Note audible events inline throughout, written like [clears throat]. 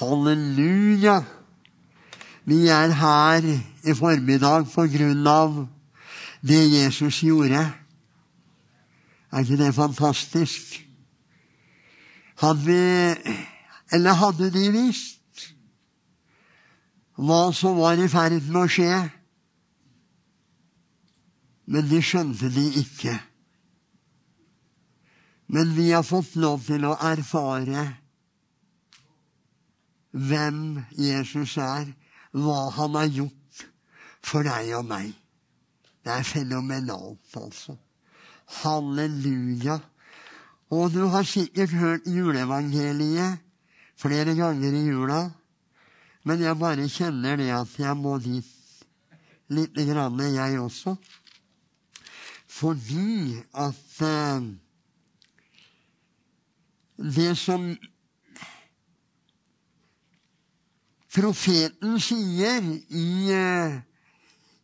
Halleluja! Vi er her i formiddag på grunn av det Jesus gjorde. Er ikke det fantastisk? Hadde vi Eller hadde de visst hva som var i ferd med å skje? Men de skjønte de ikke. Men vi har fått lov til å erfare hvem Jesus er, hva han har gjort for deg og meg. Det er fenomenalt, altså. Halleluja. Og du har sikkert hørt juleevangeliet flere ganger i jula, men jeg bare kjenner det at jeg må dit lite grann, jeg også. Fordi at uh, det som profeten sier i, uh,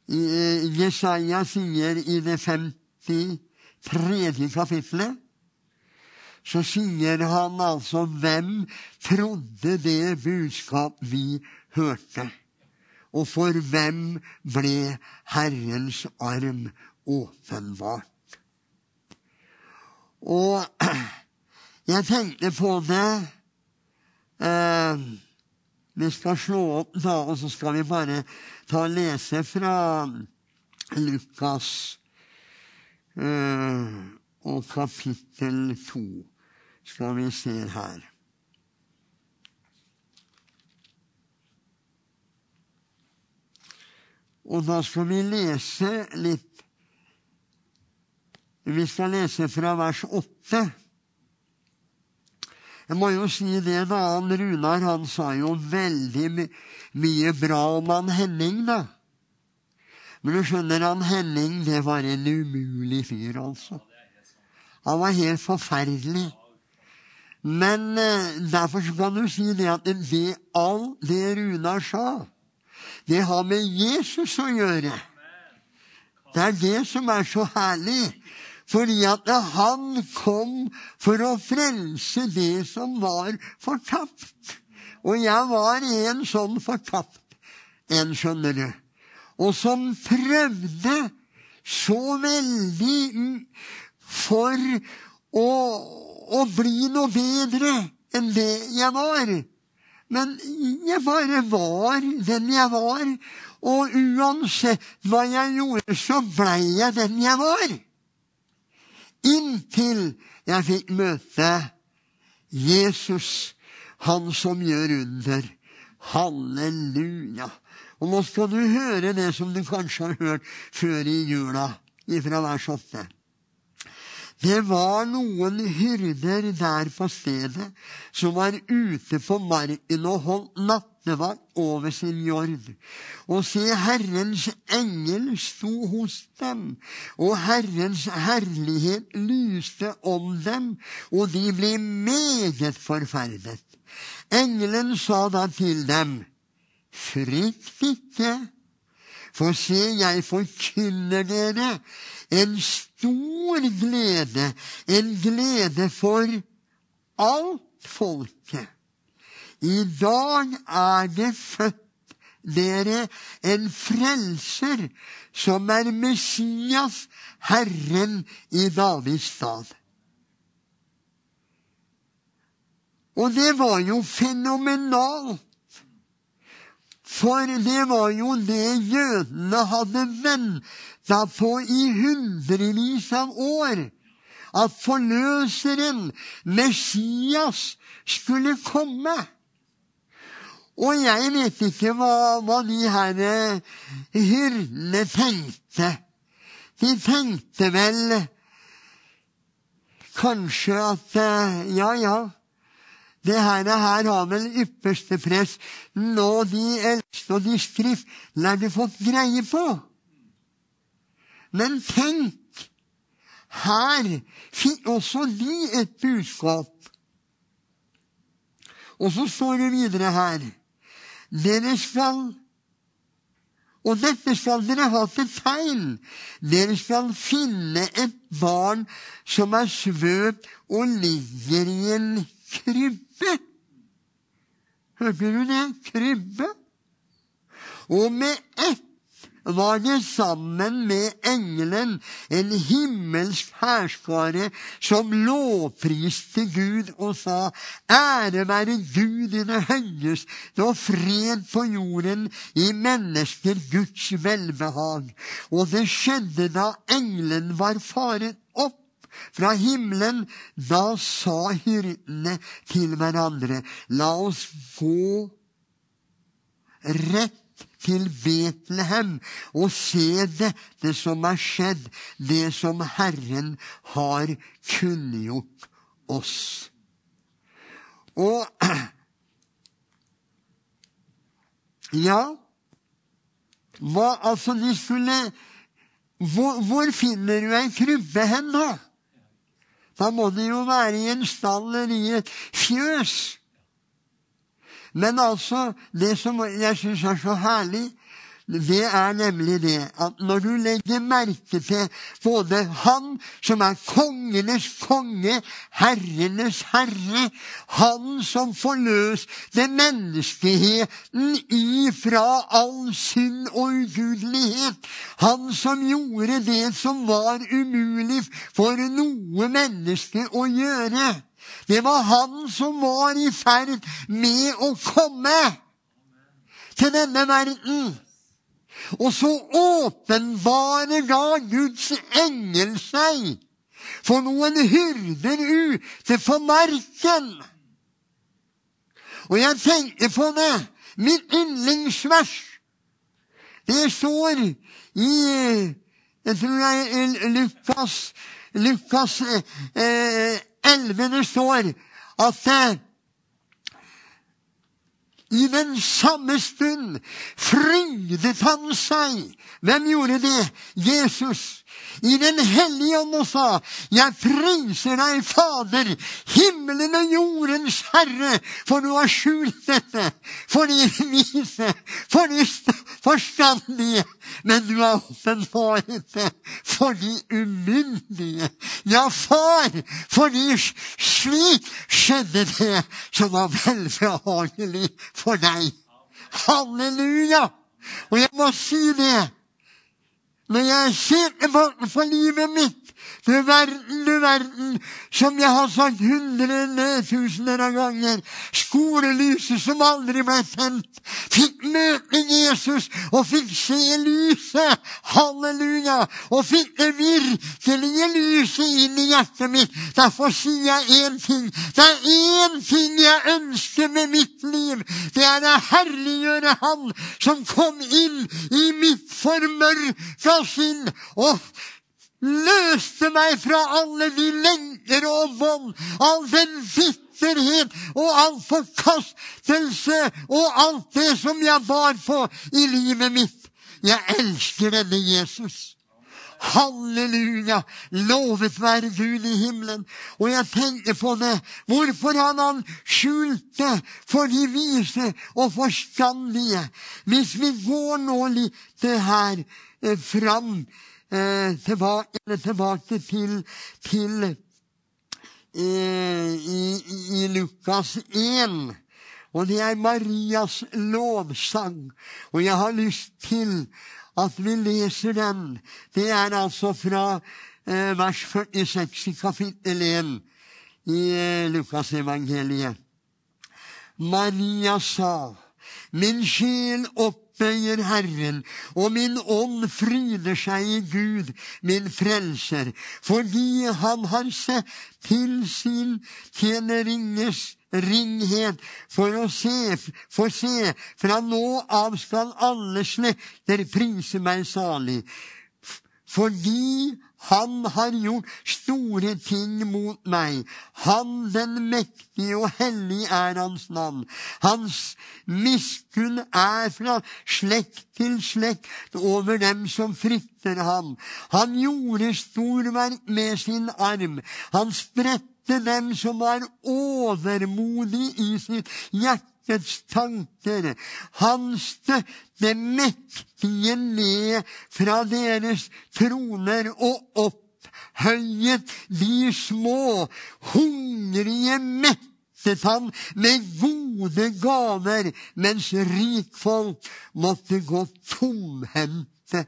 i uh, Jesaja sier i det 53. kapitlet så sier han altså hvem trodde det budskap vi hørte? Og for hvem ble Herrens arm åpenbart? Og [clears throat] jeg tenkte på det eh, Vi skal slå opp, da, og så skal vi bare ta og lese fra Lukas eh, og kapittel to skal vi se her. Og da skal vi lese litt Vi skal lese fra vers åtte. Jeg må jo si det, da. Han Runar han sa jo veldig my mye bra om han Henning, da. Men du skjønner, han Henning, det var en umulig fyr, altså. Han var helt forferdelig. Men eh, derfor kan du si det at det, all det Runar sa, det har med Jesus å gjøre. Det er det som er så herlig. Fordi at han kom for å frelse det som var fortapt. Og jeg var en sånn fortapt en, skjønner du. Og som prøvde så veldig for å å bli noe bedre enn det jeg var. Men jeg bare var den jeg var. Og uansett hva jeg gjorde, så blei jeg den jeg var. Inntil jeg fikk møte Jesus, han som gjør under. Halleluja. Og nå skal du høre det som du kanskje har hørt før i jula, ifra vers 8. Det var noen hyrder der på stedet som var ute på marken og holdt nattevakt over sin jord. Og se, Herrens engel sto hos dem, og Herrens herlighet lyste om dem, og de ble meget forferdet. Engelen sa da til dem, frykt ikke, for se, jeg forkynner dere en stor glede, en glede for alt folket. I dag er det født dere en frelser, som er Messias, Herren i Davids stad. Og det var jo fenomenalt. For det var jo det jødene hadde venta på i hundrevis av år. At forløseren, Messias, skulle komme. Og jeg vet ikke hva, hva de her hyrdene tenkte. De tenkte vel kanskje at ja, ja, det her, her har vel ypperste press. Nå de eldste og de skriftlærde fått greie på. Men tenk, her fikk også de et budskap. Og så står det videre her Dere skal Og dette skal dere ha til tegn. Dere skal finne et barn som er svøpt og ligger i en krybbe. Hørte du det? Krybbe. Og med ett var det sammen med engelen en himmelsk hærskare som lovpriste Gud og sa:" Ære være Gud i det høyeste og fred på jorden i mennesker Guds velbehag. Og det skjedde da engelen var faret opp fra himmelen. Da sa hyrdene til hverandre, la oss gå rett til Betlehem og se dette som er skjedd, det som Herren har kunngjort oss. Og [clears throat] Ja, hva altså de skulle hvor, hvor finner du ei krybbe hen, da? Da må det jo være i en stall eller i et fjøs. Men altså, det som jeg syns er så herlig, det er nemlig det at når du legger merke til både Han som er kongenes konge, herrenes herre, Han som forløste menneskeheten ifra all synd og ugudelighet, Han som gjorde det som var umulig for noe menneske å gjøre, det var han som var i ferd med å komme til denne verden. Og så åpenbarer da Guds engel seg for noen hyrder ute på marken. Og jeg tenker på det. Mitt yndlingsvers, det står i jeg tror det er Lukas, Lukas eh, 11 det står at eh, i den samme stund frydet han seg. Hvem gjorde det? Jesus i Den hellige ånd og sa, Jeg priser deg, Fader, himmelen og jordens Herre, for du har skjult dette for de vise, for de forstandige, men du har åpenbart dette for de umyndige. Ja, far, fordi slik skjedde det som var velbehagelig for deg. Halleluja! Og jeg må si det når jeg ser tilbake på livet mitt du verden, du verden, som jeg har sagt hundre tusener av ganger. Skolelyset som aldri ble tent. Fikk møte Jesus og fikk se lyset. Halleluja! Og fikk det virkelige lyset inn i hjertet mitt. Derfor sier jeg én ting. Det er én ting jeg ønsker med mitt liv. Det er å herliggjøre Han som kom inn i mitt formørka sinn. og løste meg fra alle de lenker og vold, all den bitterhet og all forkastelse og alt det som jeg bar på i livet mitt. Jeg elsker denne Jesus. Halleluja! Lovet være Gud i himmelen. Og jeg tenker på det. Hvorfor han skjult det for de vise og forstandige? Hvis vi går nå litt her eh, fram tilbake, tilbake, til, til eh, i, i, Lukas 1. Og det er Marias lovsang. Og jeg har lyst til at vi leser den. Det er altså fra eh, vers 46 i kapittel 1 i eh, Lukasevangeliet. Maria sa, min sjel opp opphøyer Herren, og min ånd fryder seg i Gud, min frelser, fordi han har sett til sin tjeneringes ringhet for å se, for se, fra nå av skal alle slekter prise meg salig. Fordi han har gjort store ting mot meg. Han den mektige og hellige er hans navn. Hans miskunn er fra slekt til slekt over dem som frykter ham. Han gjorde storverk med sin arm. Han spredte dem som var overmodige i sitt hjerte menneskets tanker. Han støtte mektige ned fra deres troner og opphøyet de små, hungrige, mettet han med gode gaver, mens rikfolk måtte gå tomhendte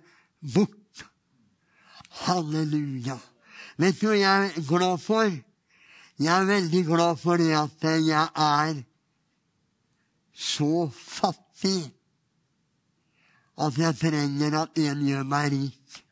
bort. Halleluja. Vet du hva jeg er glad for? Jeg er veldig glad for det at jeg er så fattig at jeg trenger at en gjør meg rik.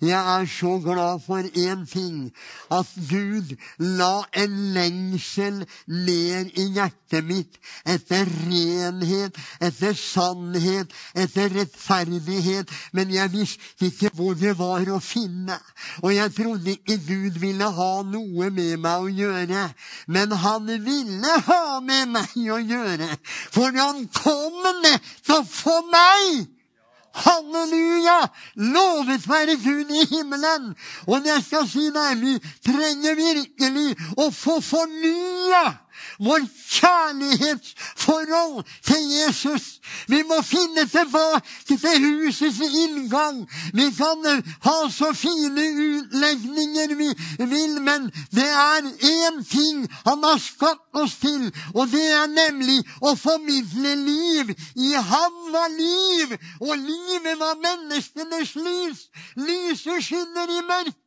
Jeg er så glad for én ting. At Gud la en lengsel ned i hjertet mitt etter renhet, etter sannhet, etter rettferdighet. Men jeg visste ikke hvor det var å finne. Og jeg trodde ikke Gud ville ha noe med meg å gjøre. Men han ville ha med meg å gjøre. For han kom nettopp for meg! Halleluja! Lovet være Gud i himmelen! Og jeg skal si deg, vi trenger virkelig å få fornya vårt kjærlighetsforhold til Jesus. Vi må finne tilbake til husets inngang. Vi kan ha så fine utlegninger vi vil, men det er én ting han har skapt oss til, og det er nemlig å formidle liv. I ham var liv, og livet var menneskenes lys. Lyset skinner i mørket.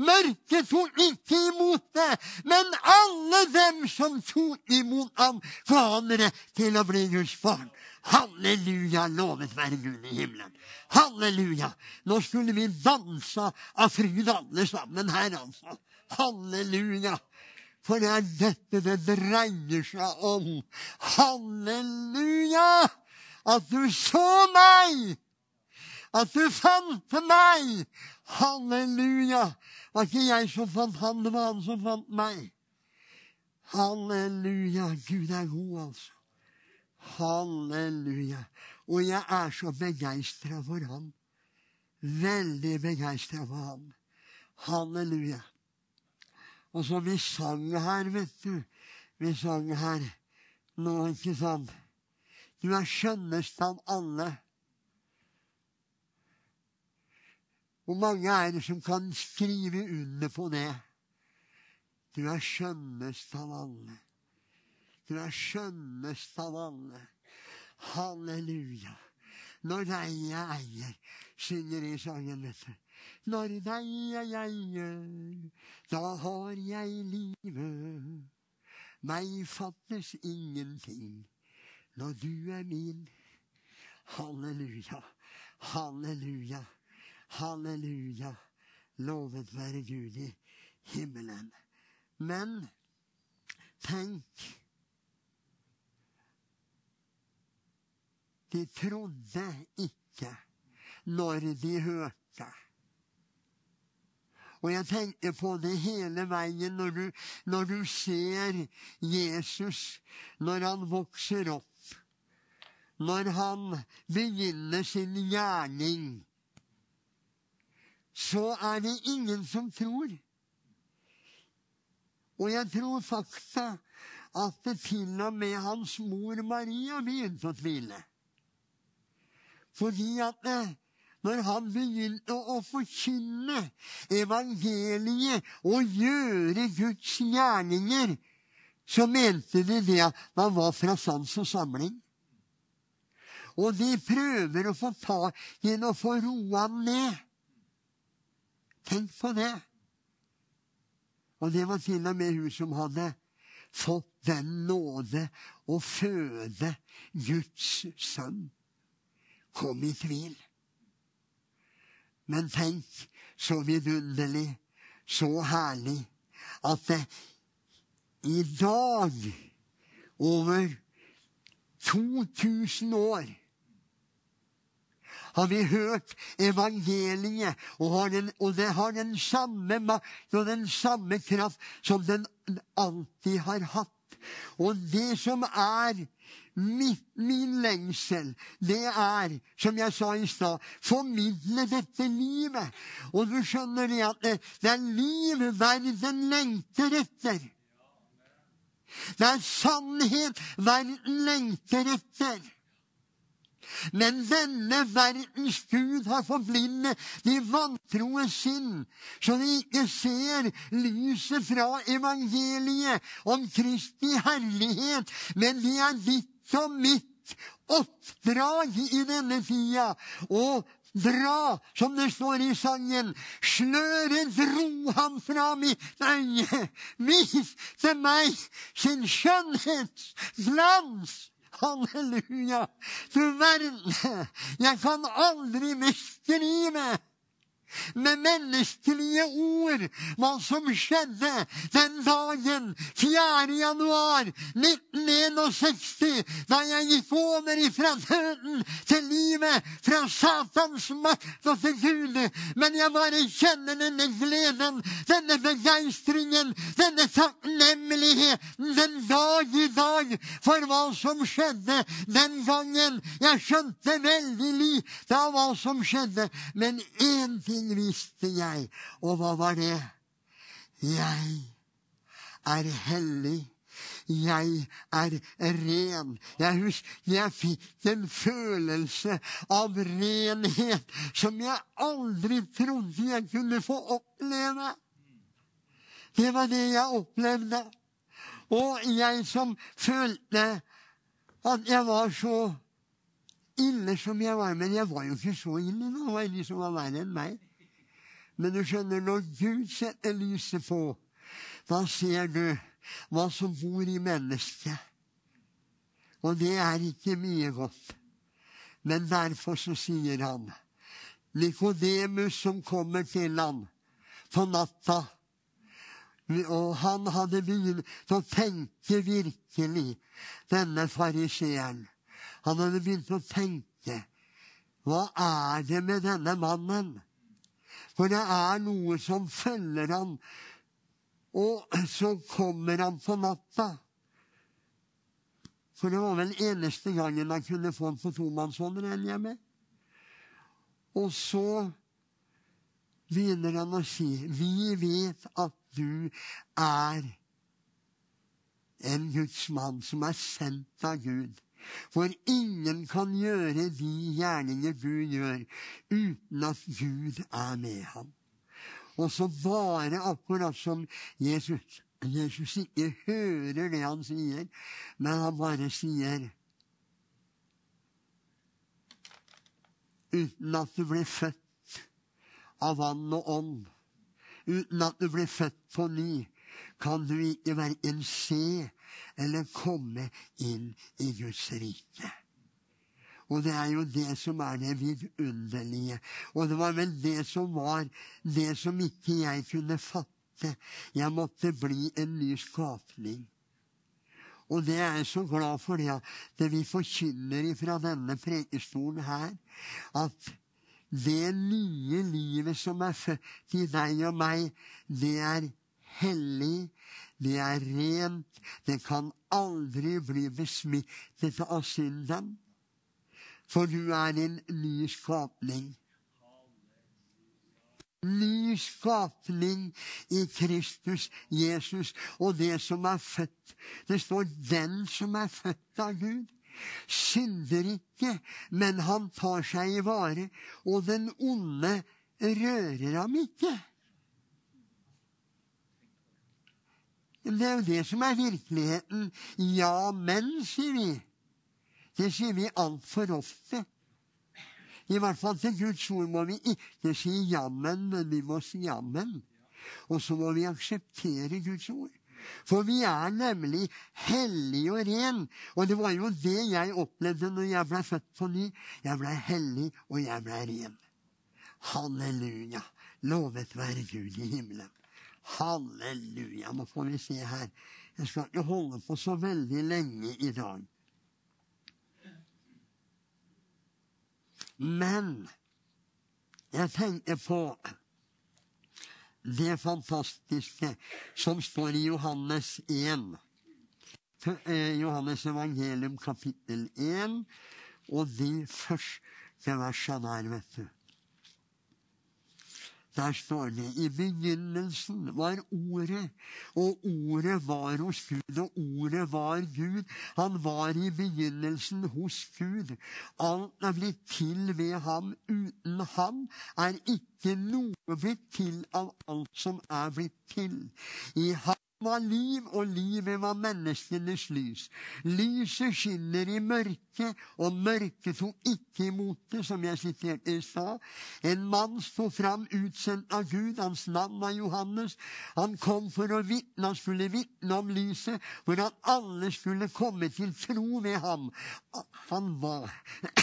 Mørket tok ikke imot det, men alle dem som tok imot ham, ga han rett til å bli Guds barn. Halleluja, lovet være Gud i himmelen. Halleluja. Nå skulle vi danse av fryd alle sammen her, altså. Halleluja. For det er dette det dreier seg om. Halleluja! At du så meg! At du fant meg! Halleluja! Det var ikke jeg som fant han, det var han som fant meg. Halleluja. Gud er god, altså. Halleluja. Og jeg er så begeistra for han. Veldig begeistra for han. Halleluja. Og så vi sang her, vet du. Vi sang her nå, ikke sant? Du er skjønnest av alle. Hvor mange er det som kan skrive under på det? Du er skjønnest av alle. Du er skjønnest av alle. Halleluja. Når deg jeg eier, synger i sangen, vet du. Når deg jeg eier, da har jeg livet. Meg fattes ingenting når du er min. Halleluja, halleluja. Halleluja. Lovet være Gud i himmelen. Men tenk De trodde ikke når de hørte. Og jeg tenker på det hele veien når du, når du ser Jesus når han vokser opp, når han begynner sin gjerning så er det ingen som tror. Og jeg tror faktisk at det til og med hans mor Maria begynte å tvile. Fordi at når han begynte å forkynne evangeliet og gjøre Guds gjerninger, så mente de det at han var fra sans og samling. Og de prøver å få tak i ham og få roa ham ned. Tenk på det! Og det var til og med hun som hadde fått den nåde å føde Guds sønn, kom i tvil. Men tenk så vidunderlig, så herlig, at det i dag, over 2000 år har vi hørt evangeliet, og, den, og det har den samme makt og den samme kraft som den alltid har hatt. Og det som er min, min lengsel, det er, som jeg sa i stad, formidle dette livet. Og du skjønner det at det, det er liv verden lengter etter. Det er sannhet verden lengter etter. Men denne verdens Gud har forblindet de vantroe sinn, så de ikke ser lyset fra evangeliet om Kristi herlighet, men de er ditt og mitt oppdrag i denne tida. Og dra, som det står i sangen. Sløret dro han fra mitt øye, Vis til meg sin skjønnhetsglans. Halleluja! Du verden, jeg kan aldri mestre livet med menneskelige ord hva som skjedde den dagen 4. januar 1961, da jeg gikk over ifra døden til livet, fra Satans makt og til Gud. Men jeg bare kjenner denne gleden, denne begeistringen, denne takknemligheten den dag i dag for hva som skjedde den gangen. Jeg skjønte veldig lite av hva som skjedde, men én ting ting visste jeg, og hva var det? Jeg er hellig. Jeg er ren. Jeg husker jeg fikk en følelse av renhet som jeg aldri trodde jeg kunne få oppleve. Det var det jeg opplevde. Og jeg som følte at jeg var så ille som jeg var. Men jeg var jo ikke så ille. Det var de som var verre enn meg. Men du skjønner, når Gud setter lyset på, da ser du hva som bor i mennesket. Og det er ikke mye godt. Men derfor så sier han Nikodemus som kommer til ham på natta Og han hadde begynt å tenke virkelig, denne fariseeren. Han hadde begynt å tenke Hva er det med denne mannen? For det er noe som følger han. Og så kommer han på natta. For det var vel eneste gangen han kunne få den på tomannshånd, regner jeg med. Og så begynner han å si Vi vet at du er en Guds mann som er sendt av Gud. For ingen kan gjøre de gjerninger Gud gjør, uten at Gud er med ham. Og så bare akkurat som Jesus Jesus ikke hører det han sier, men han bare sier Uten at du blir født av vann og ånd, uten at du blir født på ny, kan du ikke verken se eller komme inn i Guds rike. Og det er jo det som er det vidunderlige. Og det var vel det som var det som ikke jeg kunne fatte. Jeg måtte bli en ny skapning. Og det er jeg så glad for, det det vi forkynner fra denne prekestolen her, at det nye livet som er født i deg og meg, det er hellig, det er rent, det kan aldri bli besmittet av synden. For du er en ny skapning. Ny skapning i Kristus Jesus og det som er født. Det står 'den som er født av Gud' synder ikke, men han tar seg i vare, og den onde rører ham ikke. Det er jo det som er virkeligheten. Ja, men, sier vi. Det sier vi altfor ofte. I hvert fall til Guds ord må vi ikke si jammen, men vi må si jammen. Og så må vi akseptere Guds ord. For vi er nemlig hellige og ren. Og det var jo det jeg opplevde når jeg ble født på ny. Jeg ble hellig, og jeg ble ren. Halleluja. Lovet være Gud i himmelen. Halleluja. Nå får vi se her. Jeg skal ikke holde på så veldig lenge i dag. Men jeg tenker på det fantastiske som står i Johannes 1. Eh, Johannes evangelium kapittel 1 og de første versene der, vet du. Der står det i begynnelsen var Ordet, og Ordet var hos Gud, og Ordet var Gud. Han var i begynnelsen hos Gud. Alt er blitt til ved ham. Uten ham er ikke noe blitt til av alt som er blitt til. I ham var liv, og livet var menneskenes lys. Lyset skinner i mørket, og mørket tok ikke imot det, som jeg siterte i stad. En mann sto fram utsendt av Gud, hans navn var Johannes. Han kom for å vitne, han skulle vitne om lyset, for at alle skulle komme til tro ved ham. Han var,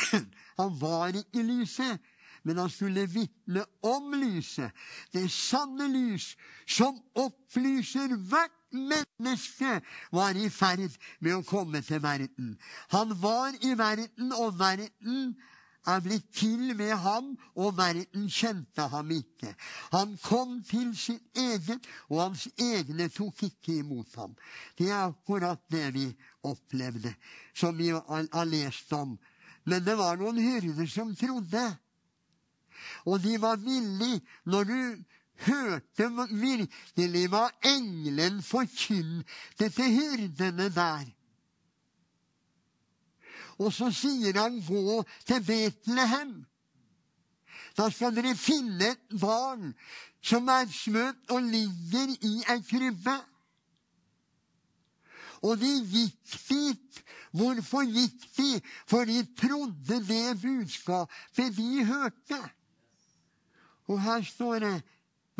[clears throat] han var ikke lyset men han skulle vitne om lyset. Det sanne lys som opplyser hvert menneske, var i ferd med å komme til verden. Han var i verden, og verden er blitt til ved ham, og verden kjente ham ikke. Han kom til sitt eget, og hans egne tok ikke imot ham. Det er akkurat det vi opplevde, som vi har lest om. Men det var noen hyrder som trodde. Og de var villige, når du hørte virkelig hva engelen forkynte til hyrdene der. Og så sier han, 'Gå til Betlehem'. Da skal dere finne et barn som er smøt og ligger i ei krybbe. Og de gikk dit. Hvorfor gikk de? For de trodde det budskapet de hørte. Og her står det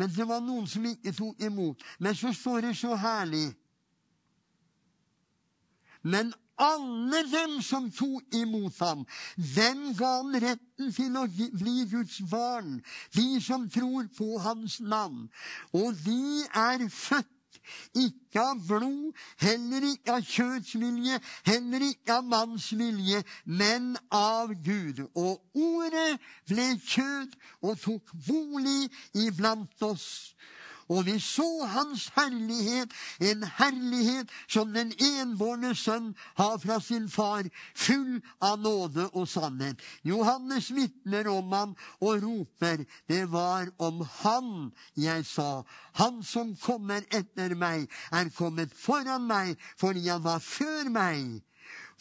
Men det var noen som ikke tok imot. Men så står det så herlig Men alle dem som tok imot ham, dem ga han retten til å bli Guds barn, de som tror på hans navn. Og de er født ikke av blod, heller ikke av kjøtts heller ikke av manns vilje, men av Gud. Og ordet ble kjød og tok bolig iblant oss. Og vi så hans herlighet, en herlighet som den enbårne sønn har fra sin far, full av nåde og sannhet. Johannes vitner om ham og roper, det var om han jeg sa. Han som kommer etter meg, er kommet foran meg fordi han var før meg.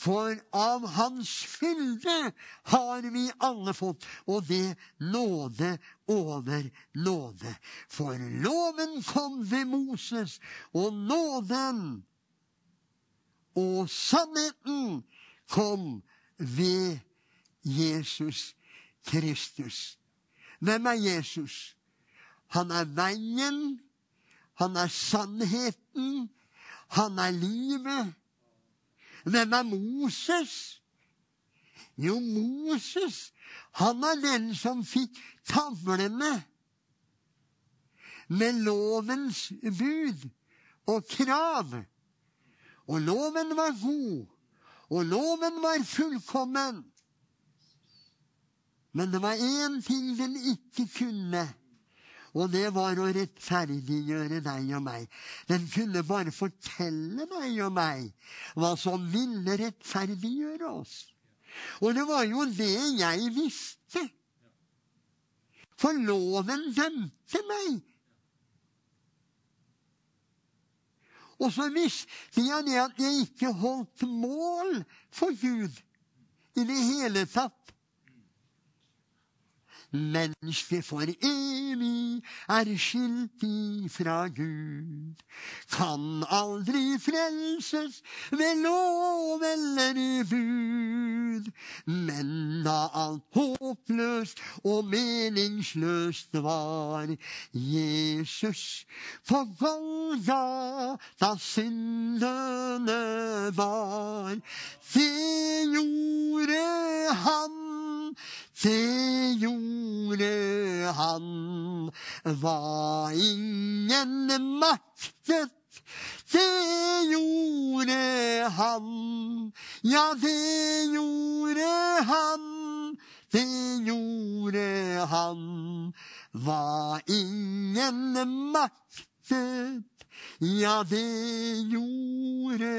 For av Hans fylde har vi alle fått, og det nåde over nåde. For loven kom ved Moses, og nåden og sannheten kom ved Jesus Kristus. Hvem er Jesus? Han er veien, han er sannheten, han er livet. Hvem er Moses? Jo, Moses, han er den som fikk tavlene med lovens bud og krav. Og loven var god, og loven var fullkommen. Men det var én ting den ikke kunne. Og det var å rettferdiggjøre deg og meg. Den kunne bare fortelle deg og meg hva som ville rettferdiggjøre oss. Og det var jo det jeg visste. For loven dømte meg. Og så visste jeg det at jeg ikke holdt mål for Gud i det hele tatt. Mennesket for evig er skilt ifra Gud. Kan aldri frelses ved lov eller bud. Men da alt håpløst og meningsløst var Jesus på Golga da syndene var. Det gjorde han det gjorde han, var ingen maktet. Det gjorde han, ja, det gjorde han. Det gjorde han, Var ingen maktet. Ja, det gjorde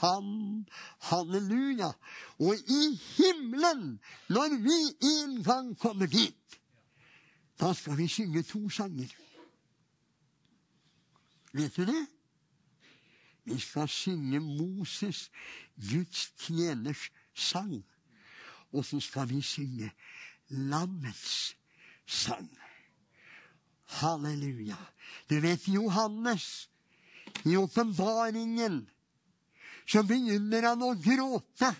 han. Halleluja. Og i himmelen, når vi en gang kommer dit, Da skal vi synge to sanger. Vet du det? Vi skal synge Moses, Guds tjeners sang. Og så skal vi synge Lammets sang. Halleluja. Du vet Johannes, i åpenbaringen, så begynner han å gråte.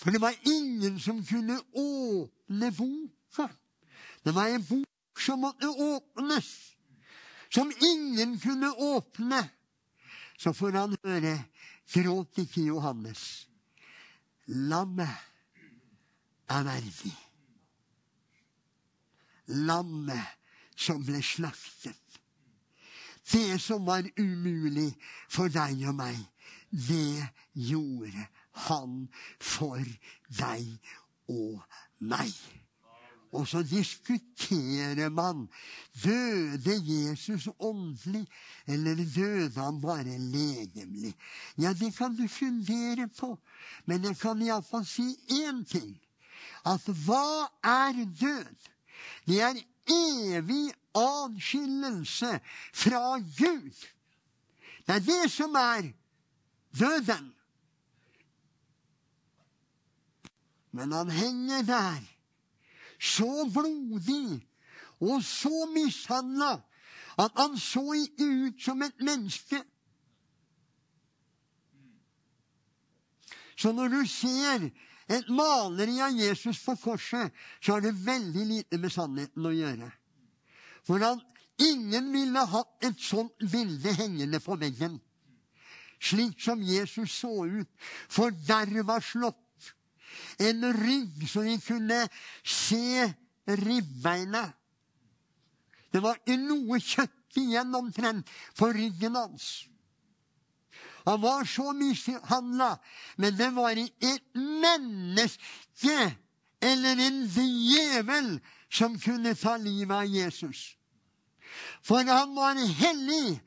For det var ingen som kunne åpne boka. Det var en bok som måtte åpnes, som ingen kunne åpne. Så får han høre Gråt ikke, Johannes. Lammet er verdig. Lammet som ble slaktet. Det som var umulig for deg og meg, det gjorde han for deg og meg. Og så diskuterer man døde Jesus åndelig, eller døde han bare legemlig? Ja, det kan du fundere på, men jeg kan iallfall si én ting. At hva er død? Det er evig adskillelse fra Gud. Det er det som er døden. Men han henger der, så blodig og så mishandla at han så ikke ut som et menneske. Så når du ser et maleri av Jesus på korset, så har det veldig lite med sannheten å gjøre. For han, ingen ville hatt et sånt bilde hengende på veggen. Slik som Jesus så ut, forderva slått en rygg så de kunne se ribbeina. Det var ikke noe kjøtt igjen omtrent på ryggen hans. Han var så mishandla, men det var ikke et menneske eller en djevel som kunne ta livet av Jesus. For han var hellig,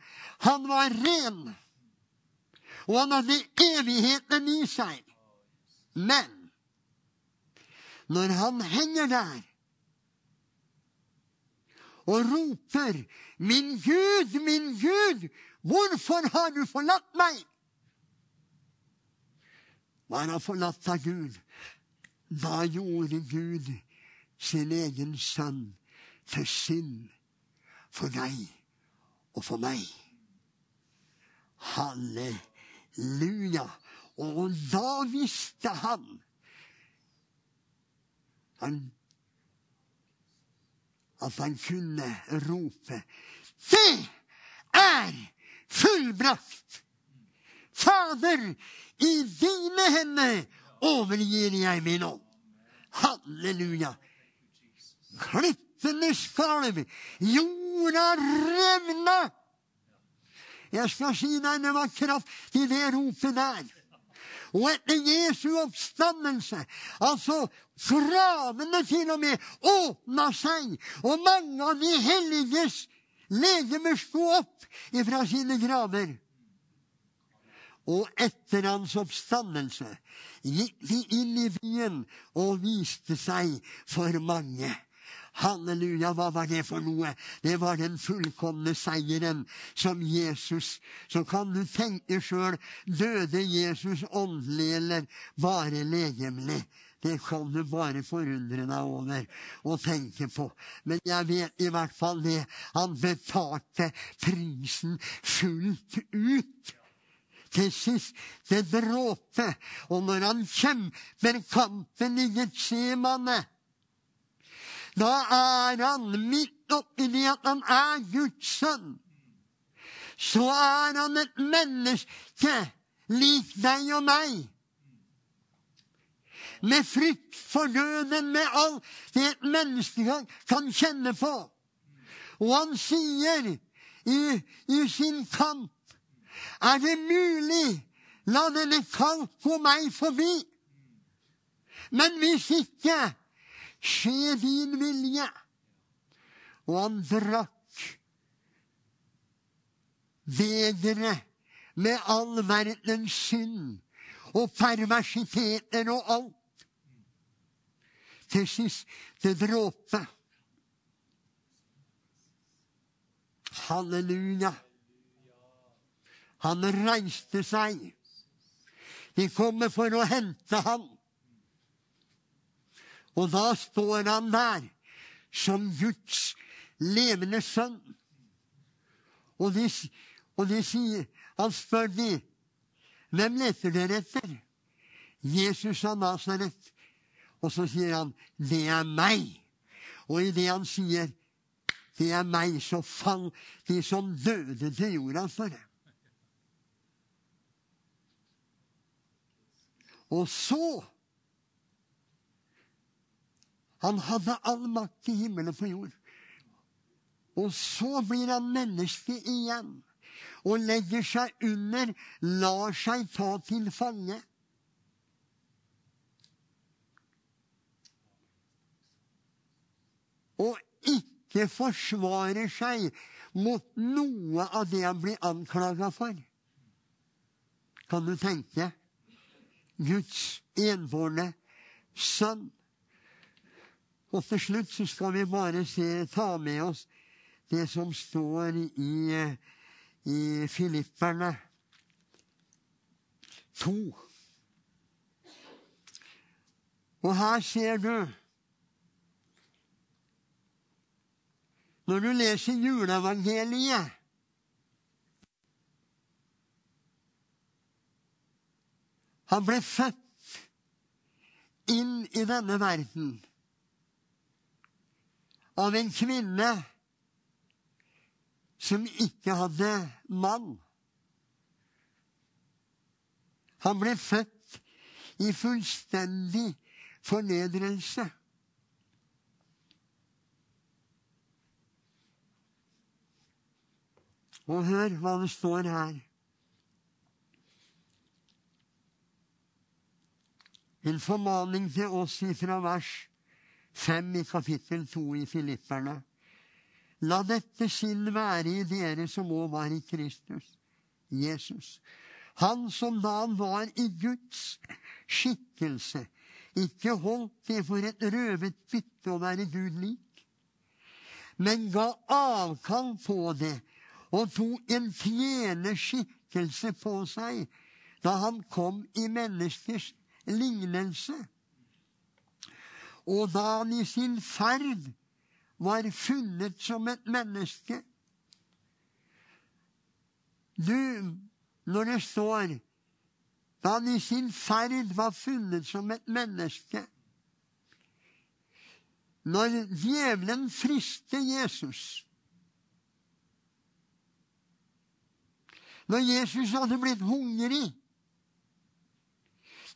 han var ren, og han hadde evigheten i seg. Men når han henger der og roper 'Min Gud, min Gud, hvorfor har du forlatt meg?' Var han forlatt av Gud? Da gjorde Gud sin egen sønn til synd for deg og for meg. Halleluja. Og da visste han at han kunne rope Det er fullbrakt! Fader, i dine hender overgir jeg min ånd. Halleluja. Klippene skalv, jorda revna. Jeg skal si deg det var kraft i det ropet der. Og etter Jesu oppstandelse, altså gravene til og med åpna seg, og mange av de helliges legemer sto opp ifra sine graver. Og etter hans oppstandelse gikk de inn i byen og viste seg for mange. Halleluja, hva var det for noe? Det var den fullkomne seieren som Jesus Så kan du tenke sjøl døde Jesus åndelig eller bare legemlig? Det kan du bare forundre deg over og tenke på. Men jeg vet i hvert fall det. Han betalte prisen fullt ut til siste dråpe. Og når han kjemper kampen i Getsemane da er han midt oppi det at han er Guds sønn. Så er han et menneske lik deg og meg. Med frykt for døden, med alt det et menneske kan, kjenne på. Og han sier i, i sin kamp Er det mulig, la denne kamp gå meg forbi. Men hvis ikke Skje din vilje. Og han drakk bedre med all verdens synd og perversiteter og alt. Til siste dråpe. Halleluja. Han reiste seg. De kommer for å hente ham. Og da står han der som Guds levende sønn. Og de, og de sier Han spør de, hvem leter dere etter? Jesus av Nasaret. Og så sier han, det er meg. Og idet han sier, det er meg, så fall de som døde til jorda for det. Og så Han hadde all makt i himmelen og på jord. Og så blir han menneske igjen og legger seg under, lar seg ta til fange. Og ikke forsvarer seg mot noe av det han blir anklaga for. Kan du tenke? Guds enbårne sønn. Og til slutt så skal vi bare se, ta med oss det som står i, i Filipperne 2. Og her ser du Når du leser juleevangeliet Han ble født inn i denne verden av en kvinne som ikke hadde mann. Han ble født i fullstendig fornedrelse. Og hør hva det står her. En formaning til oss ifra vers 5 i kapittel 2 i Filipperne. La dette sinn være i dere som òg var i Kristus, Jesus. Han som da han var i Guds skikkelse, ikke holdt det for et røvet bytte å være Gud lik, men ga avkall på det og tok en tjenerskikkelse på seg da han kom i menneskers lignelse. Og da han i sin ferd var funnet som et menneske Du, når det står da han i sin ferd var funnet som et menneske Når djevelen frister Jesus Når Jesus hadde blitt hungrig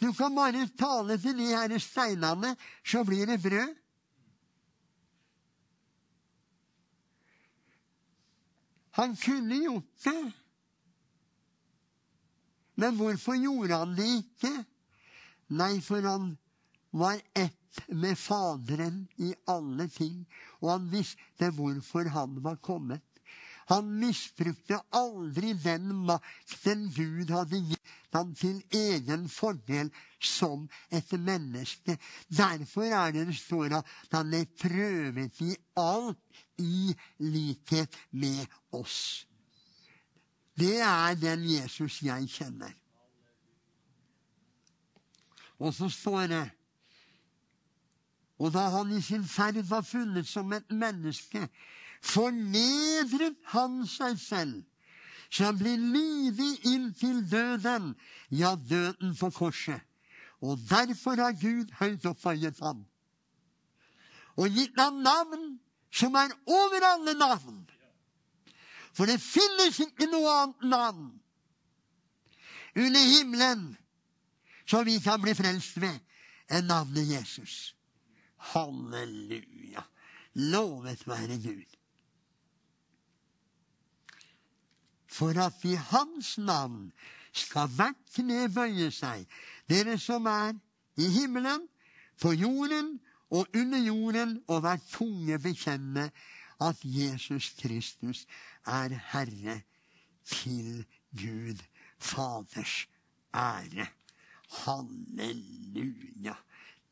Du kan bare tale til de her steinene, så blir det brød. Han kunne gjort det. Men hvorfor gjorde han det ikke? Nei, for han var ett med Faderen i alle ting, og han visste hvorfor han var kommet. Han misbrukte aldri den makten Gud hadde gitt ham til egen fordel som et menneske. Derfor er det det står at han er prøvet i alt i likhet med oss. Det er den Jesus jeg kjenner. Og så står det Og da han i sin ferd var funnet som et menneske, fornedret han seg selv, så han blir lydig inntil døden, ja, døden på korset. Og derfor har Gud høyt opphøyet ham og gitt ham navn som er over alle navn. For det finnes ikke noe annet navn under himmelen som vi kan bli frelst ved, enn navnet Jesus. Halleluja. Lovet være Gud. For at i Hans navn skal hvert kne bøye seg, dere som er i himmelen, på jorden og under jorden, og hver tunge bekjenne at Jesus Kristus er Herre til Gud Faders ære. Halleluja.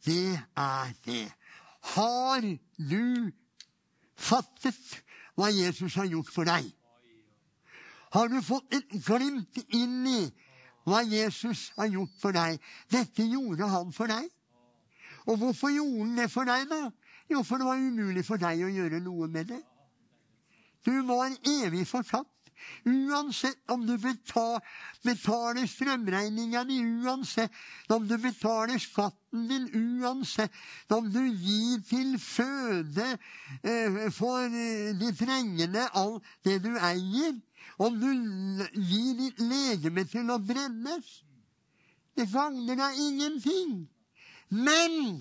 Det er det. Har du fattet hva Jesus har gjort for deg? Har du fått et glimt inn i hva Jesus har gjort for deg? Dette gjorde han for deg. Og hvorfor gjorde han det for deg, da? Jo, for det var umulig for deg å gjøre noe med det. Du var evig fortapt. Uansett om du betaler strømregninga di, uansett om du betaler skatten din, uansett om du gir til føde eh, for eh, de trengende alt det du eier, om du gir ditt legeme til å brennes Det gagner deg ingenting. Men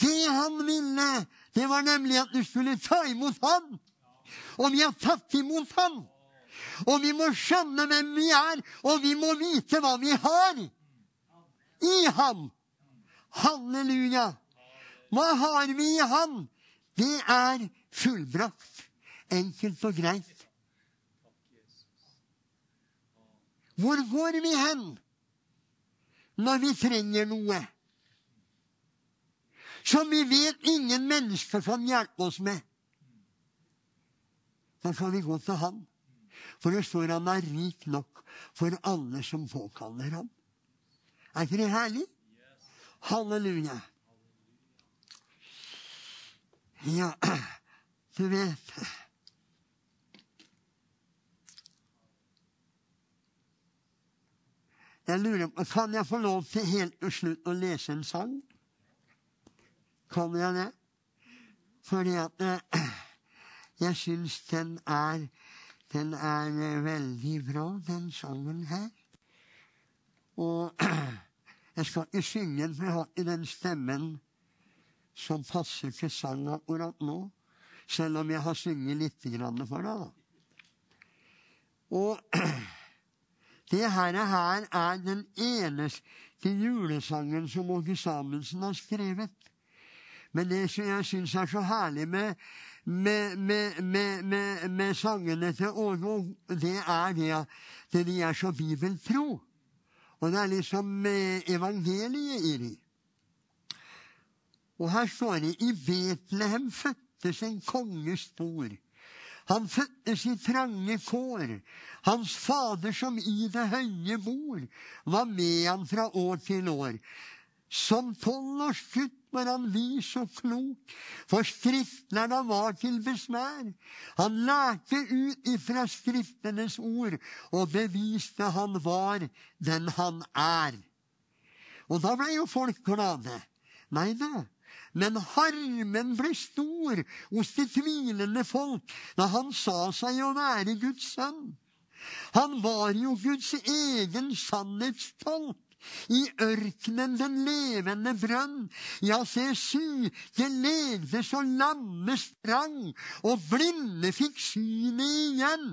det han ville, det var nemlig at du skulle ta imot ham. Og vi har tatt imot ham. Og vi må skjønne hvem vi er, og vi må vite hva vi har i ham. Halleluja. Hva har vi i ham? Det er fullbrakt. Enkelt og greit. Hvor går vi hen når vi trenger noe? Som vi vet ingen mennesker kan hjelpe oss med. Da kan vi gå til Han. For det står han er rik nok for alle som påkaller ham. Er ikke det herlig? Halleluja. Ja, du vet Jeg lurer på, Kan jeg få lov til helt til slutt å lese en sang? Kan jeg det? Fordi at eh, jeg syns den er den er eh, veldig bra, den sangen her. Og [clears throat] jeg skal ikke synge den, for jeg har ikke den stemmen som passer til sang akkurat nå. Selv om jeg har sunget litt for deg, da. Og [clears throat] det her, her er den eneste julesangen som Åge Samuelsen har skrevet. Men det som jeg syns er så herlig med med, med, med, med sangene til Årvåg, det er det at de er så bibeltro. Og det er liksom evangeliet i dem. Og her står det i Betlehem fødtes en konges stor. Han fødtes i trange kår. Hans fader, som i det høye bor, var med han fra år til år. Som tolvårsgutt var han vis og klok, for skriftlærda var til besvær. Han lærte ut ifra skriftenes ord og beviste han var den han er. Og da ble jo folk glade. Nei da. Men harmen ble stor hos de tvilende folk da han sa seg å være Guds sønn. Han var jo Guds egen sannhetstolk. I ørkenen den levende brønn. Ja, se, syke legdes og lamme sprang, og blinde fikk synet igjen.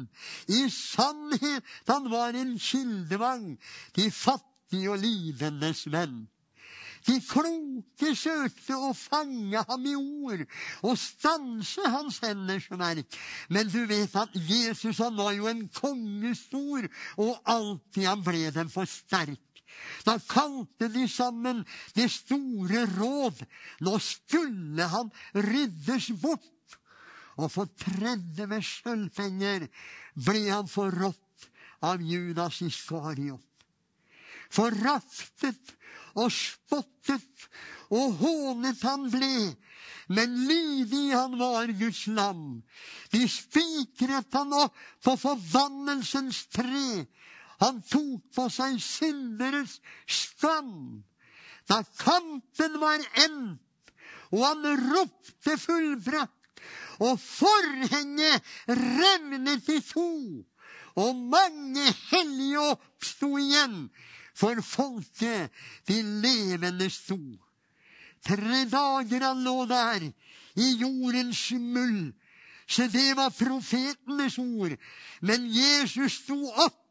I sannhet han var en kildevang, de fattige og lidendes venn. De kloke søkte å fange ham i ord og stanse hans henders verk. Men du vet at Jesus han var jo en kongestor, og alltid han ble dem for sterk. Da kalte de sammen det store råd. Nå skulle han ryddes bort. Og for tredje med sølvpenger ble han forrådt av Judas Iskariot. Forraftet og spottet og hånet han ble, men lydig han var Guds land. De spikret han opp på forbannelsens tre han tok på seg synderes skam. Da kampen var endt, og han ropte fullbrakt, og forhenget revnet i to, og mange hellige oppsto igjen, for folket, de levende sto. Tre dager han lå der, i jordens muld. Så det var profetenes ord. Men Jesus sto opp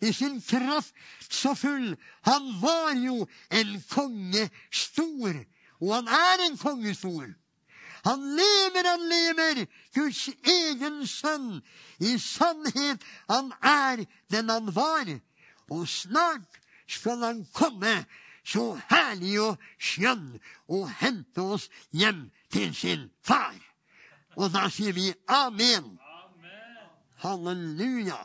i sin kraft så full. Han var jo en konge stor, og han er en konge stor. Han lever, han lever, Guds egen sønn. I sannhet, han er den han var. Og snart skal han komme, så herlig og skjønn, og hente oss hjem til sin far. Og da sier vi amen. Halleluja.